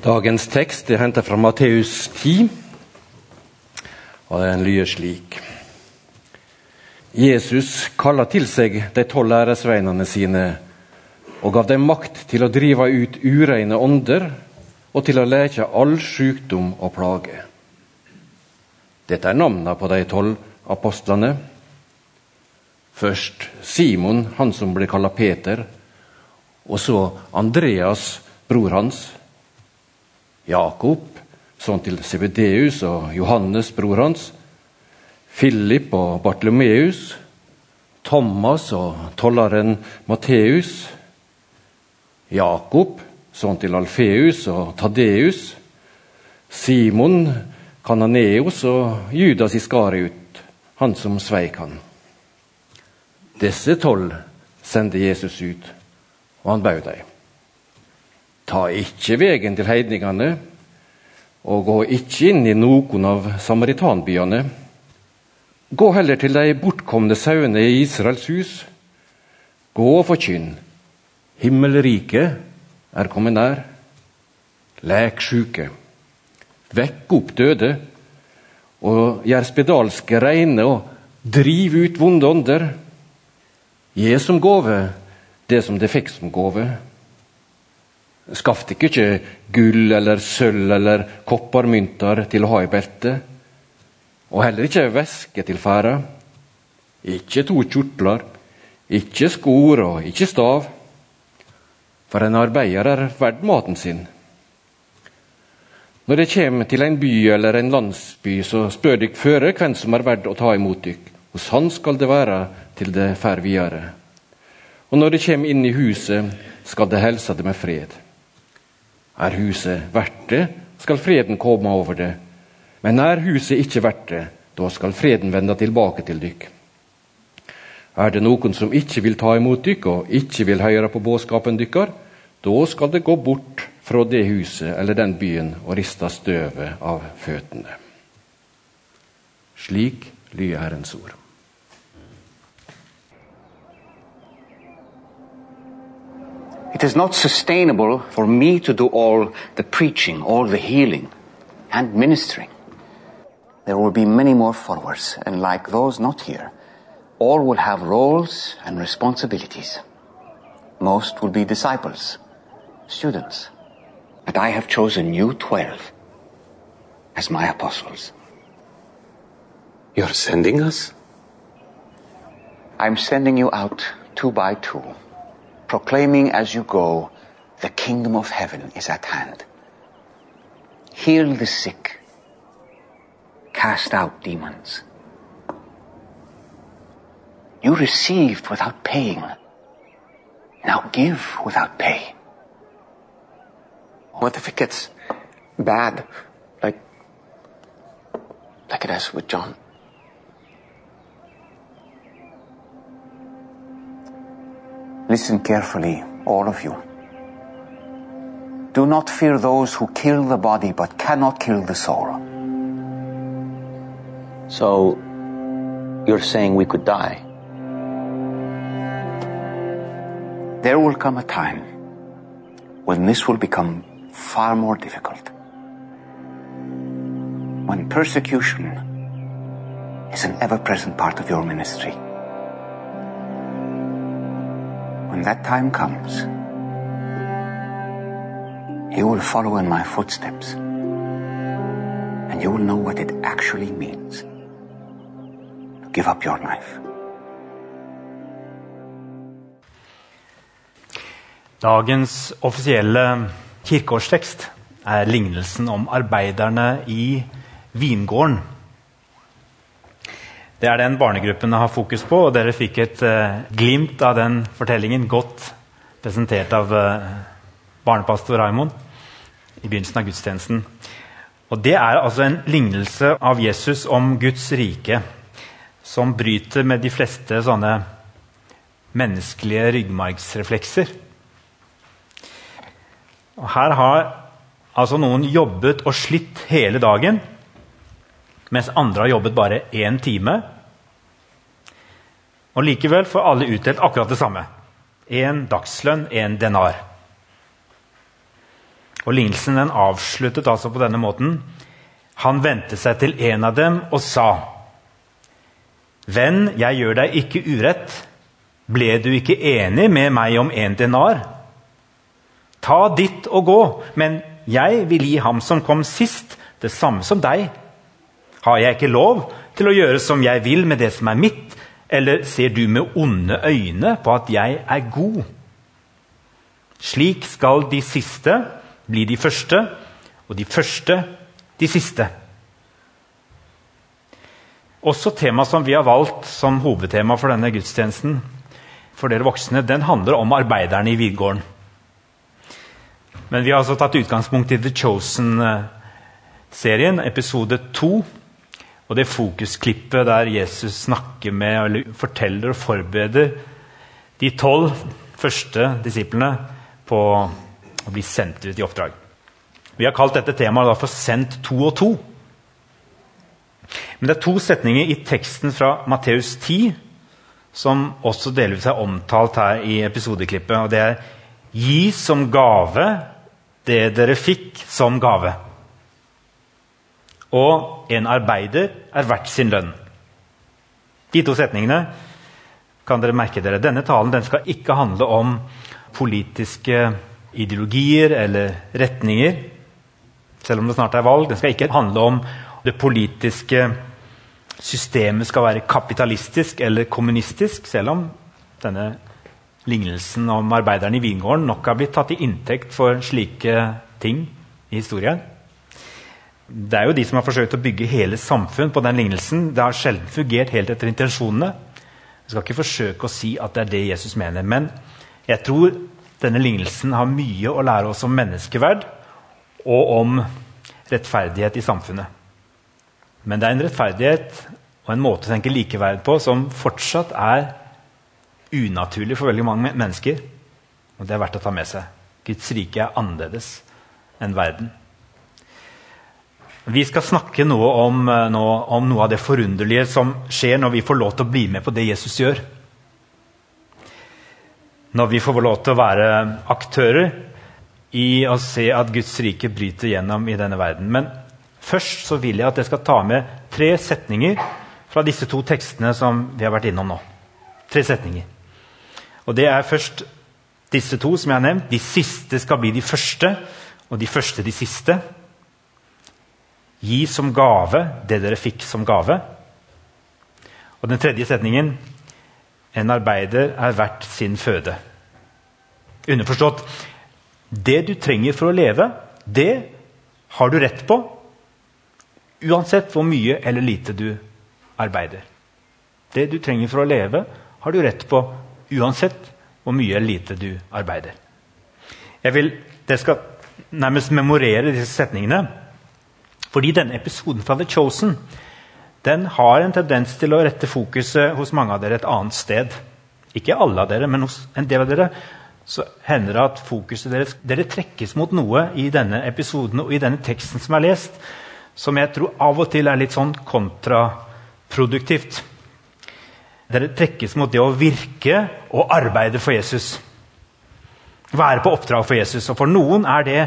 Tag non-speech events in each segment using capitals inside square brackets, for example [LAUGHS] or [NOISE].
Dagens tekst er hentet fra Matteus 10, og den lyder slik. Jesus kaller til seg de tolv æresveinene sine og gav dem makt til å drive ut ureine ånder og til å leke all sykdom og plage. Dette er navnene på de tolv apostlene. Først Simon, han som ble kalt Peter, og så Andreas, bror hans. Jakob, sånn til Sebedeus og Johannes, bror hans. Philip og Bartlomeus. Thomas og tolleren Matteus. Jakob, sønn til Alfeus og Tadeus. Simon, Kananeus og Judas Iskariut, han som sveik han. Disse tolv sendte Jesus ut, og han bød dem. Ta ikke veien til heidningene, og gå ikke inn i noen av samaritanbyene. Gå heller til de bortkomne sauene i Israels hus. Gå og forkynn. Himmelriket er kommet nær. Lek sjuke. Vekk opp døde, og gjør spedalske reine, og driv ut vonde ånder. Gi som gave det som de fikk som gave. Skaff dere ikke gull eller sølv eller koppermynter til å ha i beltet, og heller ikke væske til ferde. Ikke to kjortler, ikke skor og ikke stav. For en arbeider er verd maten sin. Når dere kommer til en by eller en landsby, så spør dere føre hvem som er verdt å ta imot dere. Hos han skal det være til det fer videre. Og når dere kommer inn i huset, skal det helse det med fred. Er huset verdt det, skal freden komme over det. Men er huset ikke verdt det, da skal freden vende tilbake til dykk. Er det noen som ikke vil ta imot dykk og ikke vil høre på budskapen dykkar, da skal det gå bort fra det huset eller den byen og riste støvet av føttene. Slik lyder Herrens ord. It is not sustainable for me to do all the preaching, all the healing, and ministering. There will be many more followers, and like those not here, all will have roles and responsibilities. Most will be disciples, students. But I have chosen you twelve as my apostles. You're sending us? I'm sending you out two by two, proclaiming as you go, the kingdom of heaven is at hand. Heal the sick, cast out demons. You received without paying. Now give without pay. What if it gets bad? Like, like it has with John? Listen carefully, all of you. Do not fear those who kill the body but cannot kill the soul. So, you're saying we could die? There will come a time when this will become far more difficult. When persecution is an ever present part of your ministry. When that time comes, you will follow in my footsteps and you will know what it actually means to give up your life. Dagens offisielle kirkeårstekst er lignelsen om arbeiderne i vingården. Det er den barnegruppen har fokus på, og dere fikk et uh, glimt av den fortellingen godt presentert av uh, barnepastor Raimond i begynnelsen av gudstjenesten. Og Det er altså en lignelse av Jesus om Guds rike som bryter med de fleste sånne menneskelige ryggmargsreflekser. Og Her har altså noen jobbet og slitt hele dagen, mens andre har jobbet bare én time. Og likevel får alle utdelt akkurat det samme. Én dagslønn, én denar. Og Lignelsen den avsluttet altså på denne måten. Han vendte seg til en av dem og sa.: Venn, jeg gjør deg ikke urett. Ble du ikke enig med meg om en denar? Ta ditt og gå, men jeg vil gi ham som kom sist, det samme som deg. Har jeg ikke lov til å gjøre som jeg vil med det som er mitt, eller ser du med onde øyne på at jeg er god? Slik skal de siste bli de første, og de første de siste. Også temaet som vi har valgt som hovedtema for denne gudstjenesten, for dere voksne, den handler om arbeiderne i Vidgården. Men vi har altså tatt utgangspunkt i The Chosen-serien, episode 2. Og det fokusklippet der Jesus snakker med, eller forteller og forbereder de tolv første disiplene på å bli sendt ut i oppdrag. Vi har kalt dette temaet for 'Sendt to og to'. Men det er to setninger i teksten fra Matteus 10 som også delvis er omtalt her i episodeklippet. og Det er 'Gi som gave det dere fikk som gave'. Og 'en arbeider er verdt sin lønn'. De to setningene kan dere merke dere. Denne talen den skal ikke handle om politiske ideologier eller retninger, selv om det snart er valg. Den skal ikke handle om det politiske systemet skal være kapitalistisk eller kommunistisk, selv om denne lignelsen om arbeideren i vingården nok har blitt tatt i inntekt for slike ting i historien. Det er jo de som har forsøkt å bygge hele samfunn på den lignelsen. Det har sjelden fungert helt etter intensjonene. Jeg skal ikke forsøke å si at det er det Jesus mener. Men jeg tror denne lignelsen har mye å lære oss om menneskeverd og om rettferdighet i samfunnet. Men det er en rettferdighet og en måte å tenke likeverd på som fortsatt er unaturlig for veldig mange mennesker. Og det er verdt å ta med seg. Guds rike er annerledes enn verden. Vi skal snakke noe om, eh, nå, om noe av det forunderlige som skjer når vi får lov til å bli med på det Jesus gjør når vi får lov til å være aktører i å se at Guds rike bryter gjennom i denne verden. Men først så vil jeg at jeg skal ta med tre setninger fra disse to tekstene som vi har vært innom nå. Tre setninger. Og det er først disse to som jeg har nevnt. De siste skal bli de første, og de første de siste. Gi som gave det dere fikk som gave. Og den tredje setningen en arbeider er verdt sin føde. Underforstått det du trenger for å leve, det har du rett på. Uansett hvor mye eller lite du arbeider. Det du trenger for å leve, har du rett på uansett hvor mye eller lite du arbeider. Jeg vil, Dere skal nærmest memorere disse setningene. Fordi denne episoden fra The Chosen den har en tendens til å rette fokuset hos mange av dere et annet sted. Ikke alle av dere, men hos en del av dere så hender det at fokuset deres dere trekkes mot noe i denne episoden og i denne teksten som er lest, som jeg tror av og til er litt sånn kontraproduktivt. Dere trekkes mot det å virke og arbeide for Jesus. Være på oppdrag for Jesus. Og For noen er det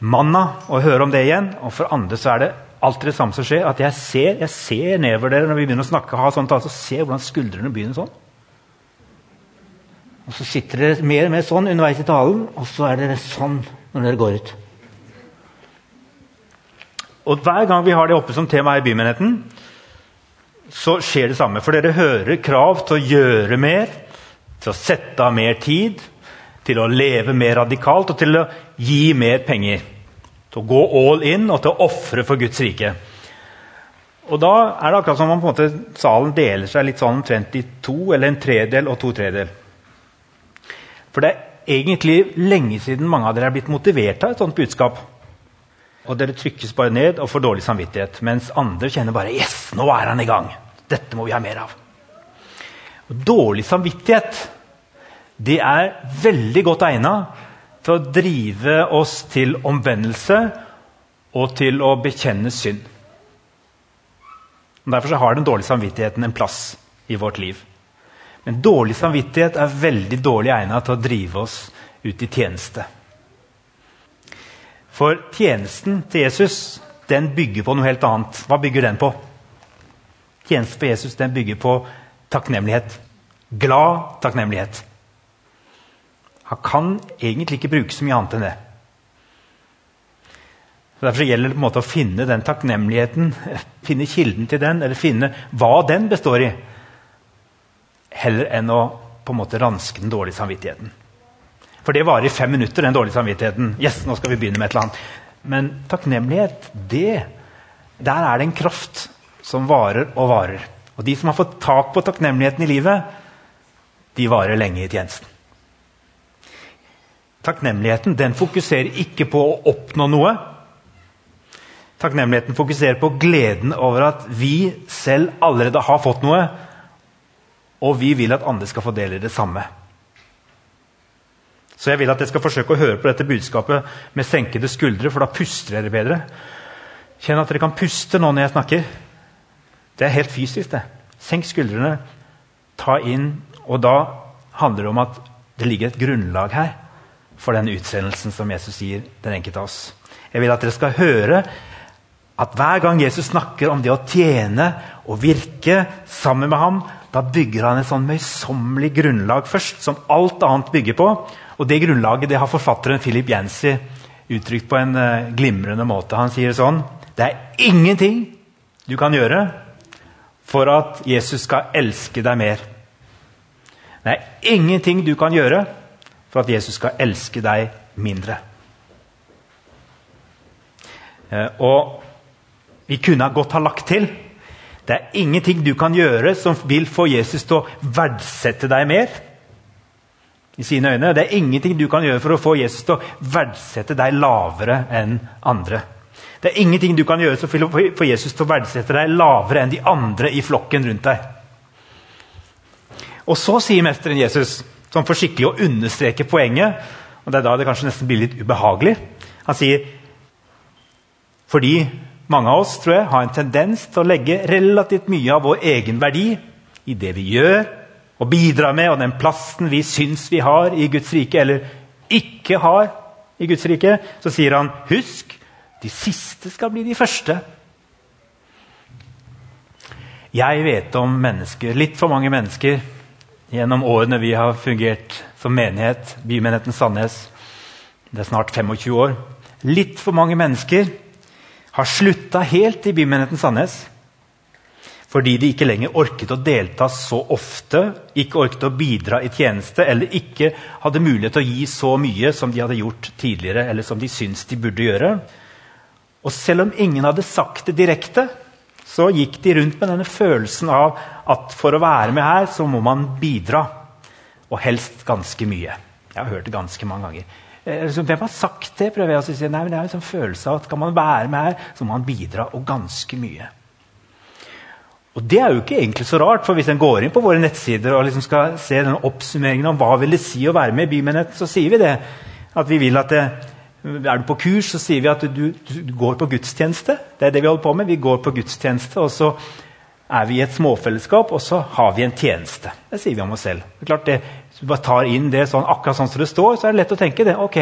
manna å høre om det igjen, og for andre så er det alltid det samme som skjer. At jeg ser, jeg ser nedover dere når vi begynner å snakke, ha sånt, altså, Se hvordan skuldrene begynner sånn. Og Så sitter dere mer og mer sånn underveis i talen, og så er dere sånn når dere går ut. Og Hver gang vi har det oppe som tema i bymenigheten, så skjer det samme. For dere hører krav til å gjøre mer, til å sette av mer tid, til å leve mer radikalt og til å gi mer penger. Til å gå all in og til å ofre for Guds rike. Og Da er det akkurat som om måte, salen deler seg litt sånn omtrent i to, eller en tredel og to tredel. For det er egentlig lenge siden mange av dere er blitt motivert av et sånt budskap. Og dere trykkes bare ned og får dårlig samvittighet, mens andre kjenner bare Yes, nå er han i gang! Dette må vi ha mer av. Og dårlig samvittighet det er veldig godt egna til å drive oss til omvendelse og til å bekjenne synd. Og derfor har den dårlige samvittigheten en plass i vårt liv. Men dårlig samvittighet er veldig dårlig egnet til å drive oss ut i tjeneste. For tjenesten til Jesus den bygger på noe helt annet. Hva bygger den på? Tjenesten på Jesus den bygger på takknemlighet. Glad takknemlighet. Han kan egentlig ikke bruke så mye annet enn det. Så Derfor gjelder det på en måte å finne den takknemligheten, [LAUGHS] finne kilden til den, eller finne hva den består i, heller enn å på en måte ranske den dårlige samvittigheten. For det varer i fem minutter, den dårlige samvittigheten. Yes, nå skal vi begynne med et eller annet. Men takknemlighet, det, der er det en kraft som varer og varer. Og de som har fått tak på takknemligheten i livet, de varer lenge i tjenesten. Takknemligheten den fokuserer ikke på å oppnå noe. Takknemligheten fokuserer på gleden over at vi selv allerede har fått noe, og vi vil at andre skal få del i det samme. Så jeg vil at dere skal forsøke å høre på dette budskapet med senkede skuldre, for da puster dere bedre. Kjenn at dere kan puste nå når jeg snakker. Det er helt fysisk. det. Senk skuldrene, ta inn, og da handler det om at det ligger et grunnlag her for den utsendelsen som Jesus gir den enkelte av oss. Jeg vil at dere skal høre at hver gang Jesus snakker om det å tjene og virke sammen med ham, da bygger han et sånn møysommelig grunnlag først, som alt annet bygger på. Og Det grunnlaget det har forfatteren Philip Yancy uttrykt på en uh, glimrende måte. Han sier sånn Det er ingenting du kan gjøre for at Jesus skal elske deg mer. Det er ingenting du kan gjøre for at Jesus skal elske deg mindre. Eh, og vi kunne godt ha lagt til det er ingenting du kan gjøre som vil få Jesus til å verdsette deg mer. i sine øyne. Det er ingenting du kan gjøre for å få Jesus til å verdsette deg lavere enn andre. Det er ingenting du kan gjøre for å få Jesus til å verdsette deg lavere enn de andre i flokken rundt deg. Og så sier mesteren Jesus, som for skikkelig å understreke poenget og Det er da det kanskje nesten blir litt ubehagelig. Han sier fordi mange av oss tror jeg, har en tendens til å legge relativt mye av vår egen verdi i det vi gjør og bidrar med, og den plassen vi syns vi har i Guds rike, eller ikke har i Guds rike, så sier han husk, de siste skal bli de første. Jeg vet om mennesker, litt for mange mennesker, gjennom årene vi har fungert som menighet, Bymenigheten Sandnes. Det er snart 25 år. Litt for mange mennesker har slutta helt i Bymenigheten Sandnes. Fordi de ikke lenger orket å delta så ofte, ikke orket å bidra i tjeneste eller ikke hadde mulighet til å gi så mye som de hadde gjort tidligere, eller som de syntes de burde gjøre. Og selv om ingen hadde sagt det direkte, så gikk de rundt med denne følelsen av at for å være med her, så må man bidra. Og helst ganske mye. Jeg har hørt det ganske mange ganger. Eh, hvem har sagt det? prøver jeg å si. Nei, men det er en sånn følelse av at Skal man være med her, så må man bidra, og ganske mye. Og Det er jo ikke egentlig så rart, for hvis en går inn på våre nettsider og liksom skal se denne oppsummeringen om hva vil det si å være med i Bymenighet, så sier vi det. At vi vil at det, Er du på kurs, så sier vi at du, du, går på gudstjeneste. Det er det vi holder på med. Vi går på gudstjeneste, og så er vi i et småfellesskap, og så har vi en tjeneste. Det sier vi om oss selv. Det er klart det, Hvis du bare tar inn det sånn, akkurat sånn som det står, så er det lett å tenke det. ok,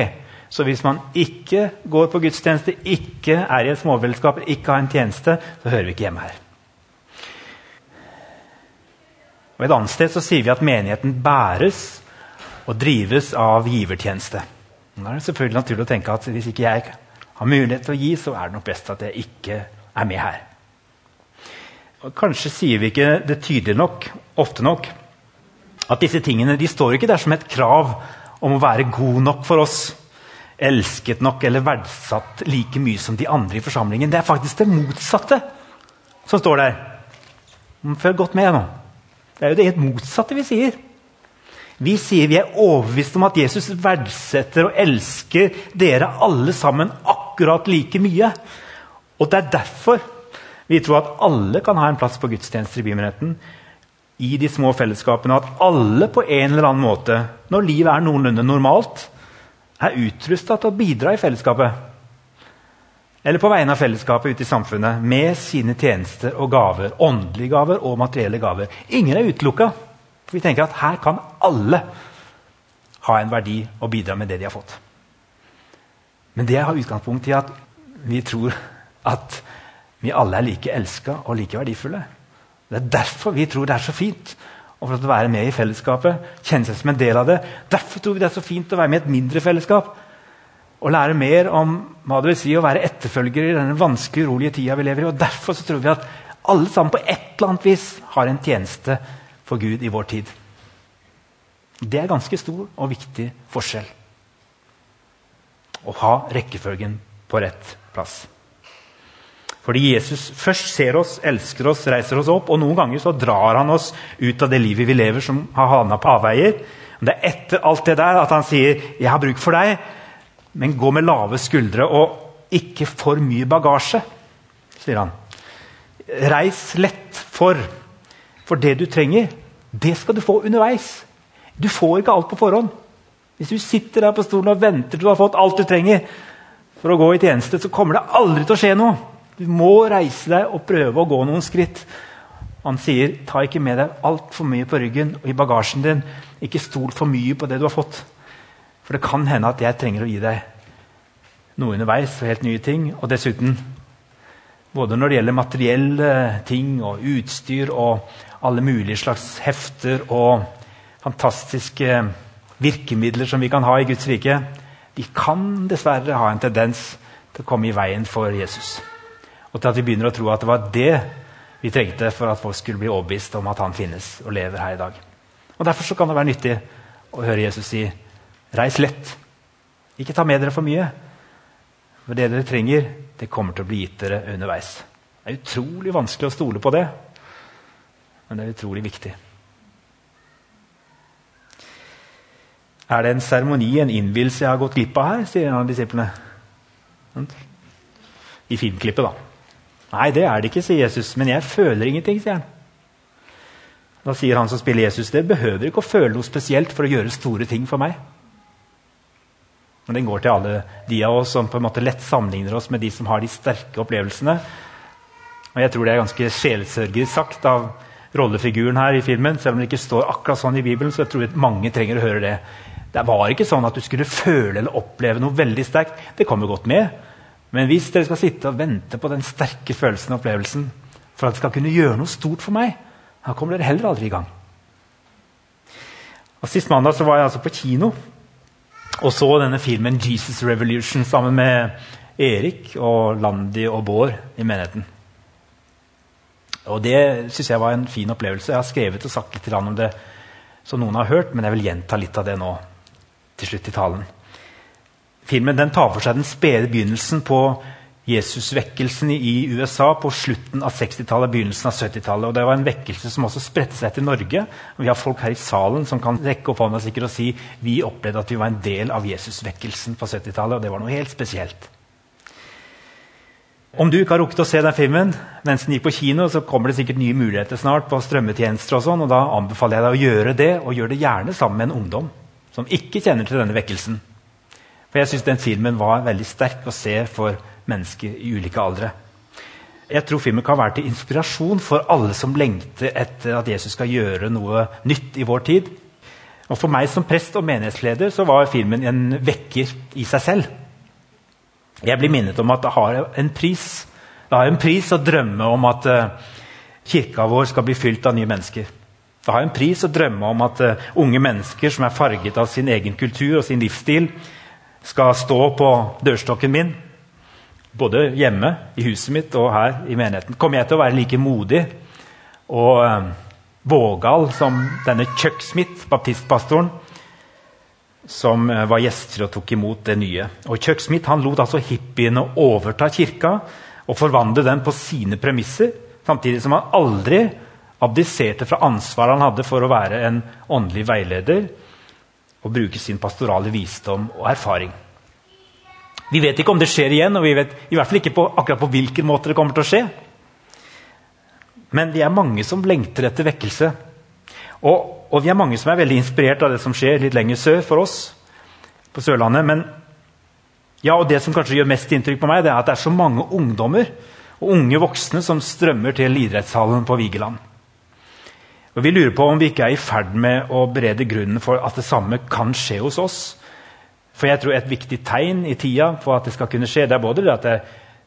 Så hvis man ikke går på gudstjeneste, ikke er i et småfellesskap, ikke har en tjeneste, så hører vi ikke hjemme her. Og Et annet sted så sier vi at menigheten bæres og drives av givertjeneste. Da er det selvfølgelig naturlig å tenke at hvis ikke jeg har mulighet til å gi, så er det nok best at jeg ikke er med her. Kanskje sier vi ikke det tydelig nok, ofte nok, at disse tingene de står ikke der som et krav om å være god nok for oss. Elsket nok eller verdsatt like mye som de andre i forsamlingen. Det er faktisk det motsatte som står der. Følg godt med nå. Det er jo det helt motsatte vi sier. Vi sier vi er overbevist om at Jesus verdsetter og elsker dere alle sammen akkurat like mye. Og det er derfor vi tror at alle kan ha en plass på gudstjenester i bymenigheten. I de små fellesskapene. At alle på en eller annen måte, når livet er noenlunde normalt, er utrusta til å bidra i fellesskapet. Eller på vegne av fellesskapet ute i samfunnet med sine tjenester og gaver. Åndelige gaver og materielle gaver. Ingen er utelukka. For vi tenker at her kan alle ha en verdi og bidra med det de har fått. Men det har utgangspunkt i at vi tror at vi alle er like elska og like verdifulle. Det er derfor vi tror det er så fint å få være med i fellesskapet. kjenne seg som en del av det. Derfor tror vi det er så fint å være med i et mindre fellesskap. Og lære mer om hva det vil si å være etterfølger i denne vanskelige, urolige tida vi lever i. Og Derfor så tror vi at alle sammen på et eller annet vis har en tjeneste for Gud i vår tid. Det er ganske stor og viktig forskjell. Å ha rekkefølgen på rett plass. Fordi Jesus først ser oss, elsker oss, reiser oss opp, og noen ganger så drar han oss ut av det livet vi lever som har havna på avveier. Det er etter alt det der at han sier 'Jeg har bruk for deg', men gå med lave skuldre og ikke for mye bagasje, sier han. Reis lett for, for det du trenger, det skal du få underveis. Du får ikke alt på forhånd. Hvis du sitter der på stolen og venter til du har fått alt du trenger for å gå i tjeneste, så kommer det aldri til å skje noe. Du må reise deg og prøve å gå noen skritt. Han sier ta ikke med deg altfor mye på ryggen og i bagasjen din. Ikke stol for mye på det du har fått. For det kan hende at jeg trenger å gi deg noe underveis og helt nye ting. Og dessuten, både når det gjelder materielle ting og utstyr og alle mulige slags hefter og fantastiske virkemidler som vi kan ha i Guds rike, de kan dessverre ha en tendens til å komme i veien for Jesus. Og til at vi begynner å tro at det var det vi trengte for at folk skulle bli overbevist om at han finnes og lever her i dag. Og Derfor kan det være nyttig å høre Jesus si reis lett. Ikke ta med dere for mye. For det dere trenger, det kommer til å bli gitt dere underveis. Det er utrolig vanskelig å stole på det, men det er utrolig viktig. Er det en seremoni, en innvielse jeg har gått glipp av her? sier en av disiplene. I filmklippet, da. Nei, det er det ikke, sier Jesus. Men jeg føler ingenting, sier han. Da sier han som spiller Jesus, det behøver ikke å føle noe spesielt for å gjøre store ting for meg. Men den går til alle de av oss som på en måte lett sammenligner oss med de som har de sterke opplevelsene. Og jeg tror det er ganske sjelsørgerisk sagt av rollefiguren her i filmen. Selv om det ikke står akkurat sånn i Bibelen, så jeg tror mange trenger å høre det. Det var ikke sånn at du skulle føle eller oppleve noe veldig sterkt. Det kommer godt med. Men hvis dere skal sitte og vente på den sterke følelsen og opplevelsen for at det skal kunne gjøre noe stort for meg, da kommer dere heller aldri i gang. Og Sist mandag så var jeg altså på kino og så denne filmen 'Jesus Revolution' sammen med Erik og Landi og Bård i menigheten. Og Det syns jeg var en fin opplevelse. Jeg har skrevet og sagt litt om det som noen har hørt, men jeg vil gjenta litt av det nå til slutt i talen. Filmen den tar for seg den spede begynnelsen på Jesusvekkelsen i USA på slutten av 60-tallet begynnelsen av 70-tallet. Og Det var en vekkelse som også spredte seg til Norge. Vi har folk her i salen som kan rekke opp hånda og si vi opplevde at vi var en del av Jesusvekkelsen på 70-tallet. Og det var noe helt spesielt. Om du ikke har rukket å se den filmen mens den gikk på kino, så kommer det sikkert nye muligheter snart på strømmetjenester. og sånn, og Da anbefaler jeg deg å gjøre det, og gjør det gjerne sammen med en ungdom som ikke kjenner til denne vekkelsen. For jeg syns den filmen var veldig sterk å se for mennesker i ulike aldre. Jeg tror filmen kan være til inspirasjon for alle som lengter etter at Jesus skal gjøre noe nytt i vår tid. Og For meg som prest og menighetsleder så var filmen en vekker i seg selv. Jeg blir minnet om at det har en pris. Det har en pris å drømme om at uh, kirka vår skal bli fylt av nye mennesker. Det har en pris å drømme om at uh, unge mennesker som er farget av sin egen kultur og sin livsstil, skal stå på dørstokken min, både hjemme i huset mitt og her i menigheten, kommer jeg til å være like modig og eh, vågal som denne Chuck Smith, baptistpastoren, som eh, var gjester og tok imot det nye. Og Chuck Smith han lot altså hippiene overta kirka og forvandle den på sine premisser, samtidig som han aldri abdiserte fra ansvaret han hadde for å være en åndelig veileder og bruke sin pastorale visdom og erfaring. Vi vet ikke om det skjer igjen, og vi vet i hvert fall ikke på, akkurat på hvilken måte det kommer til å skje. Men vi er mange som lengter etter vekkelse. Og, og, vi er mange som er veldig inspirert av det som skjer litt lenger sør for oss på Sørlandet. Men ja, og det som kanskje gjør mest inntrykk på meg, det er at det er så mange ungdommer og unge voksne som strømmer til idrettshallen på Vigeland. Og Vi lurer på om vi ikke er i ferd med å berede grunnen for at det samme kan skje hos oss. For jeg tror et viktig tegn i tida for at det skal kunne skje, det er både det at det,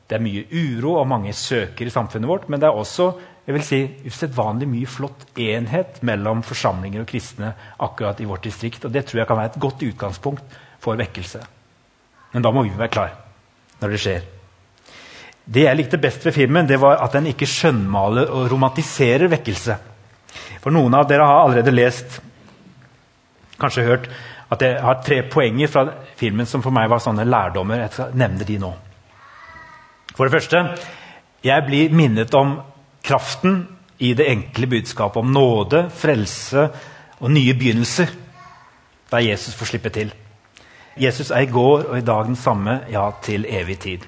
det er mye uro og mange søker i samfunnet vårt, men det er også vil si, usedvanlig mye flott enhet mellom forsamlinger og kristne akkurat i vårt distrikt. Og det tror jeg kan være et godt utgangspunkt for vekkelse. Men da må vi være klar når det skjer. Det jeg likte best ved filmen, det var at den ikke skjønnmaler og romantiserer vekkelse. For noen av dere har allerede lest, kanskje hørt, at jeg har tre poenger fra filmen som for meg var sånne lærdommer. Jeg skal nevne de nå. For det første, jeg blir minnet om kraften i det enkle budskapet om nåde, frelse og nye begynnelser, der Jesus får slippe til. Jesus er i går og i dag den samme, ja, til evig tid.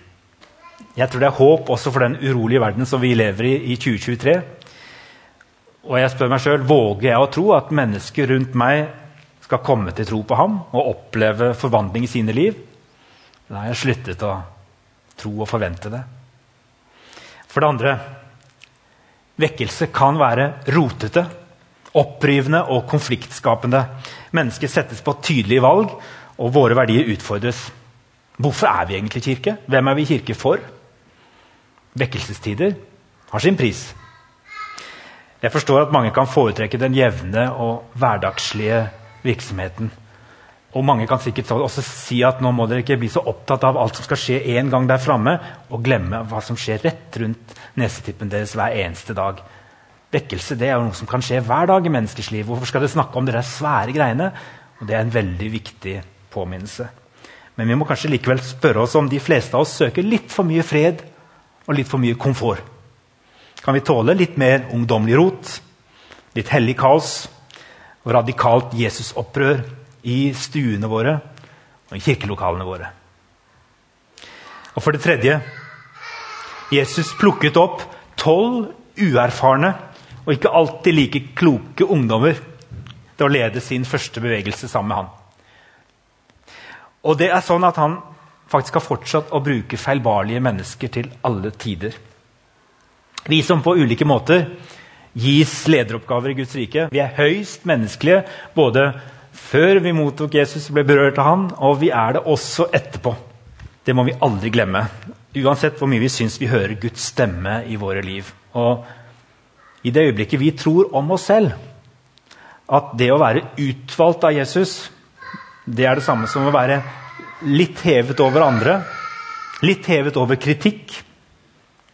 Jeg tror det er håp også for den urolige verden som vi lever i i 2023. Og jeg spør meg sjøl våger jeg å tro at mennesker rundt meg skal komme til tro på ham og oppleve forvandling i sine liv. Da har jeg sluttet å tro og forvente det. For det andre vekkelse kan være rotete, opprivende og konfliktskapende. Mennesket settes på tydelige valg, og våre verdier utfordres. Hvorfor er vi egentlig kirke? Hvem er vi kirke for? Vekkelsestider har sin pris. Jeg forstår at mange kan foretrekke den jevne og hverdagslige virksomheten. Og Mange kan sikkert også si at nå må dere ikke bli så opptatt av alt som skal skje en gang der framme, og glemme hva som skjer rett rundt nesetippen deres hver eneste dag. Vekkelse det er jo noe som kan skje hver dag i menneskers liv. Hvorfor skal dere snakke om de svære greiene? Og Det er en veldig viktig påminnelse. Men vi må kanskje likevel spørre oss om de fleste av oss søker litt for mye fred og litt for mye komfort. Kan vi tåle litt mer ungdommelig rot, litt hellig kaos og radikalt Jesusopprør i stuene våre og i kirkelokalene våre? Og for det tredje Jesus plukket opp tolv uerfarne og ikke alltid like kloke ungdommer til å lede sin første bevegelse sammen med han. Og det er sånn at han faktisk har fortsatt å bruke feilbarlige mennesker til alle tider. Vi som på ulike måter gis lederoppgaver i Guds rike, vi er høyst menneskelige både før vi mottok Jesus ble berørt av han, og vi er det også etterpå. Det må vi aldri glemme. Uansett hvor mye vi syns vi hører Guds stemme i våre liv. Og i det øyeblikket vi tror om oss selv at det å være utvalgt av Jesus, det er det samme som å være litt hevet over andre, litt hevet over kritikk,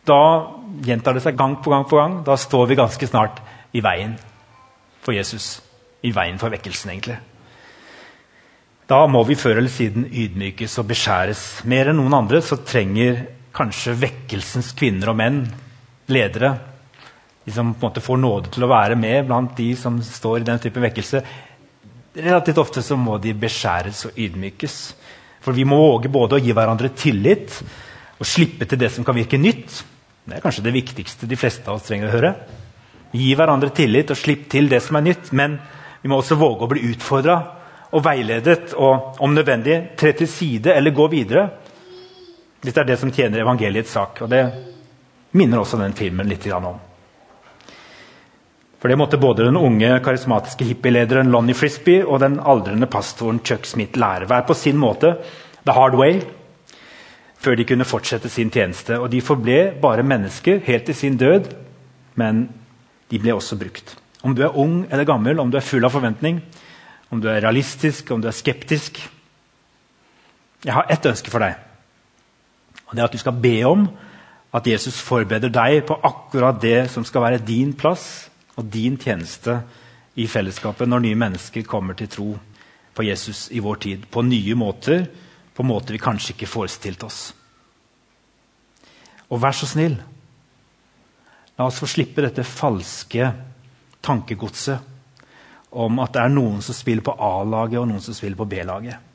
da gjentar det seg gang på gang. på gang. Da står vi ganske snart i veien for Jesus. I veien for vekkelsen, egentlig. Da må vi før eller siden ydmykes og beskjæres. Mer enn noen andre så trenger kanskje vekkelsens kvinner og menn, ledere, de som på en måte får nåde til å være med blant de som står i den type vekkelse, relativt ofte så må de beskjæres og ydmykes. For vi må våge både å gi hverandre tillit og slippe til det som kan virke nytt, det er kanskje det viktigste de fleste av oss trenger å høre. Gi hverandre tillit og slipp til det som er nytt. Men vi må også våge å bli utfordra og veiledet og om nødvendig tre til side eller gå videre. Dette er det som tjener evangeliets sak. og Det minner også den filmen litt om. For det måtte både den unge, karismatiske hippielederen Lonnie Frisbee og den aldrende pastoren Chuck Smith lære. Hver på sin måte. The hard way før de kunne fortsette sin tjeneste. Og de forble bare mennesker helt til sin død, men de ble også brukt. Om du er ung eller gammel, om du er full av forventning, om du er realistisk, om du er skeptisk Jeg har ett ønske for deg. Og det er at du skal be om at Jesus forbereder deg på akkurat det som skal være din plass og din tjeneste i fellesskapet når nye mennesker kommer til tro på Jesus i vår tid. På nye måter på måter vi kanskje ikke forestilte oss. Og vær så snill, la oss få slippe dette falske tankegodset om at det er noen som spiller på A-laget og noen som spiller på B-laget.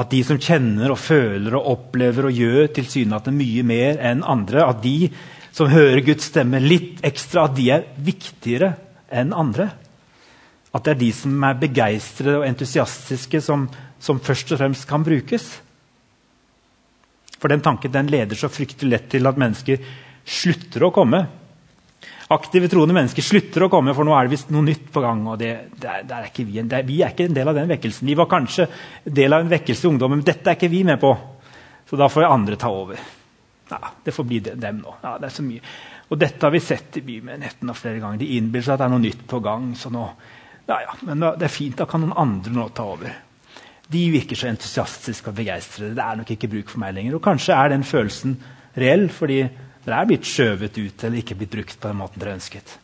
At de som kjenner og føler og opplever og gjør tilsynelatende mye mer enn andre, at de som hører Guds stemme litt ekstra, at de er viktigere enn andre. At det er de som er begeistrede og entusiastiske, som som først og fremst kan brukes. For den tanken den leder så fryktelig lett til at mennesker slutter å komme Aktive troende mennesker slutter å komme, for nå er det visst noe nytt på gang. og det, det er, det er vi, det er, vi er ikke en del av den vekkelsen. Vi var kanskje del av en vekkelse i ungdommen, men dette er ikke vi med på. Så da får andre ta over. Ja, Det får bli dem nå. Ja, det er så mye. Og dette har vi sett i bymenigheten flere ganger. De innbiller seg at det er noe nytt på gang. så nå, ja, ja, Men det er fint, da kan noen andre nå ta over. De virker så entusiastiske og begeistrede. Det er nok ikke bruk for meg lenger. Og kanskje er den følelsen reell, fordi dere er blitt skjøvet ut eller ikke blitt brukt på den måten dere ønsket.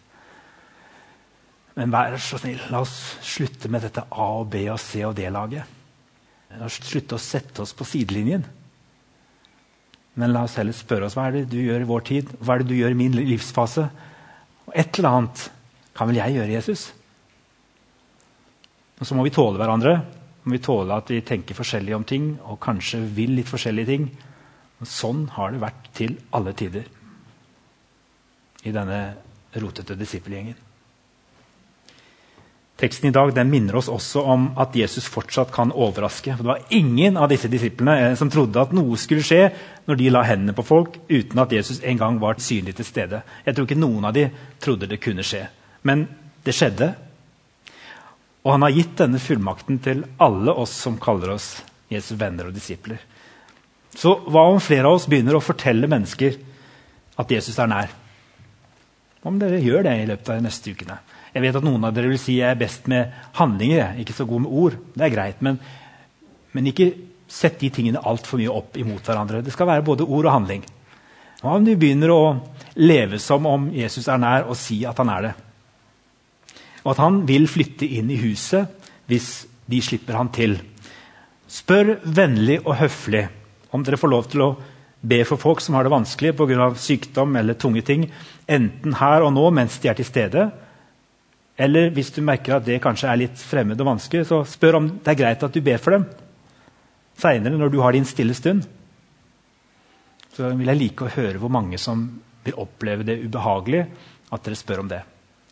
Men vær så snill, la oss slutte med dette A og B og C og D-laget. La oss slutte å sette oss på sidelinjen. Men la oss heller spørre oss hva er det du gjør i vår tid, hva er det du gjør i min livsfase. Og et eller annet kan vel jeg gjøre, Jesus? Og så må vi tåle hverandre. Må vi tåle at vi tenker forskjellig om ting og kanskje vil litt forskjellige ting. Og sånn har det vært til alle tider i denne rotete disippelgjengen. Teksten i dag minner oss også om at Jesus fortsatt kan overraske. For det var ingen av disse disiplene eh, som trodde at noe skulle skje når de la hendene på folk uten at Jesus en gang var synlig til stede. Jeg tror ikke noen av dem trodde det kunne skje. Men det skjedde. Og han har gitt denne fullmakten til alle oss som kaller oss Jesu venner og disipler. Så hva om flere av oss begynner å fortelle mennesker at Jesus er nær? Hva Om dere gjør det i løpet av de neste ukene? Jeg vet at noen av dere vil si jeg er best med handlinger. Er ikke så god med ord. Det er greit, men, men ikke sett de tingene altfor mye opp imot hverandre. Det skal være både ord og handling. Hva om du begynner å leve som om Jesus er nær, og si at han er det? Og at han vil flytte inn i huset hvis de slipper han til. Spør vennlig og høflig om dere får lov til å be for folk som har det vanskelig pga. sykdom eller tunge ting, enten her og nå mens de er til stede, eller hvis du merker at det kanskje er litt fremmed og vanskelig, så spør om det er greit at du ber for dem seinere, når du har din stille stund. Så vil jeg like å høre hvor mange som vil oppleve det ubehagelig at dere spør om det.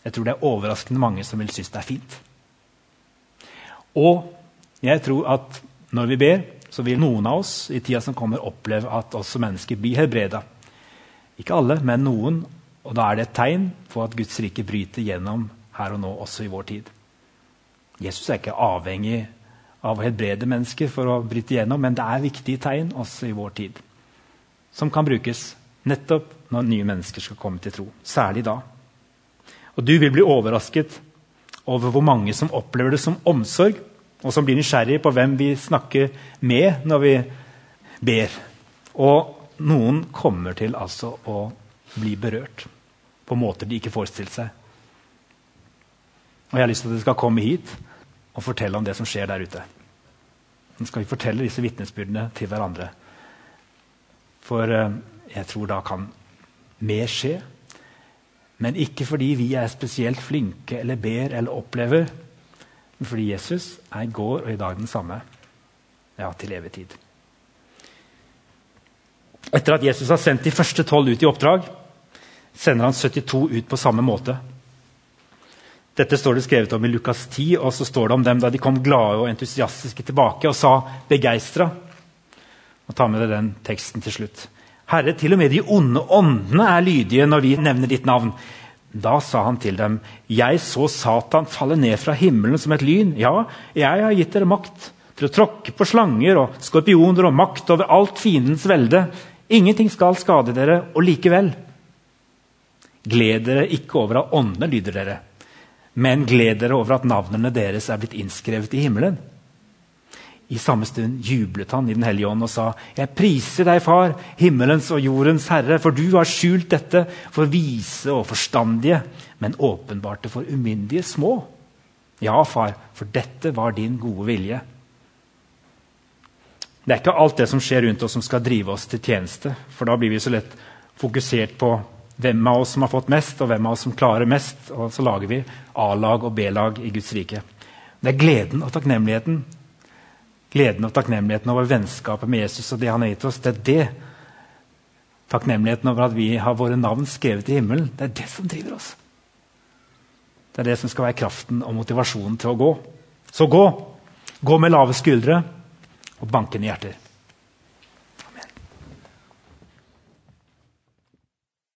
Jeg tror det er overraskende mange som vil synes det er fint. Og jeg tror at når vi ber, så vil noen av oss i tida som kommer, oppleve at også mennesker blir helbreda. Ikke alle, men noen. Og da er det et tegn på at Guds rike bryter gjennom her og nå, også i vår tid. Jesus er ikke avhengig av å helbrede mennesker for å bryte gjennom, men det er viktige tegn også i vår tid, som kan brukes nettopp når nye mennesker skal komme til tro. Særlig da. Og du vil bli overrasket over hvor mange som opplever det som omsorg, og som blir nysgjerrig på hvem vi snakker med når vi ber. Og noen kommer til altså å bli berørt på måter de ikke forestilte seg. Og jeg har lyst til at dere skal komme hit og fortelle om det som skjer der ute. Nå skal vi fortelle disse vitnesbyrdene til hverandre. For eh, jeg tror da kan mer skje. Men ikke fordi vi er spesielt flinke eller ber eller opplever, fordi Jesus er i går og i dag den samme. Ja, til evig tid. Etter at Jesus har sendt de første tolv ut i oppdrag, sender han 72 ut på samme måte. Dette står det skrevet om i Lukas 10, og så står det om dem da de kom glade og entusiastiske tilbake og sa begeistra. Ta med deg den teksten til slutt. Herre, til og med de onde åndene er lydige når vi nevner ditt navn. Da sa han til dem, jeg så Satan falle ned fra himmelen som et lyn. Ja, jeg har gitt dere makt til å tråkke på slanger og skorpioner og makt over alt fiendens velde. Ingenting skal skade dere, og likevel Gled dere ikke over at åndene lyder dere men gled dere over at navnene deres er blitt innskrevet i himmelen. I samme stund jublet han i Den hellige ånd og sa, Jeg priser deg, Far, himmelens og jordens Herre, for du har skjult dette for vise og forstandige, men åpenbart det for umyndige små. Ja, far, for dette var din gode vilje. Det er ikke alt det som skjer rundt oss, som skal drive oss til tjeneste. For da blir vi så lett fokusert på hvem av oss som har fått mest, og hvem av oss som klarer mest. Og så lager vi A-lag og B-lag i Guds rike. Det er gleden og takknemligheten. Gleden og takknemligheten over vennskapet med Jesus og det han har gitt oss. Det er det. Takknemligheten over at vi har våre navn skrevet i himmelen. Det er det som driver oss. Det er det som skal være kraften og motivasjonen til å gå. Så gå! Gå med lave skuldre og bankende hjerter.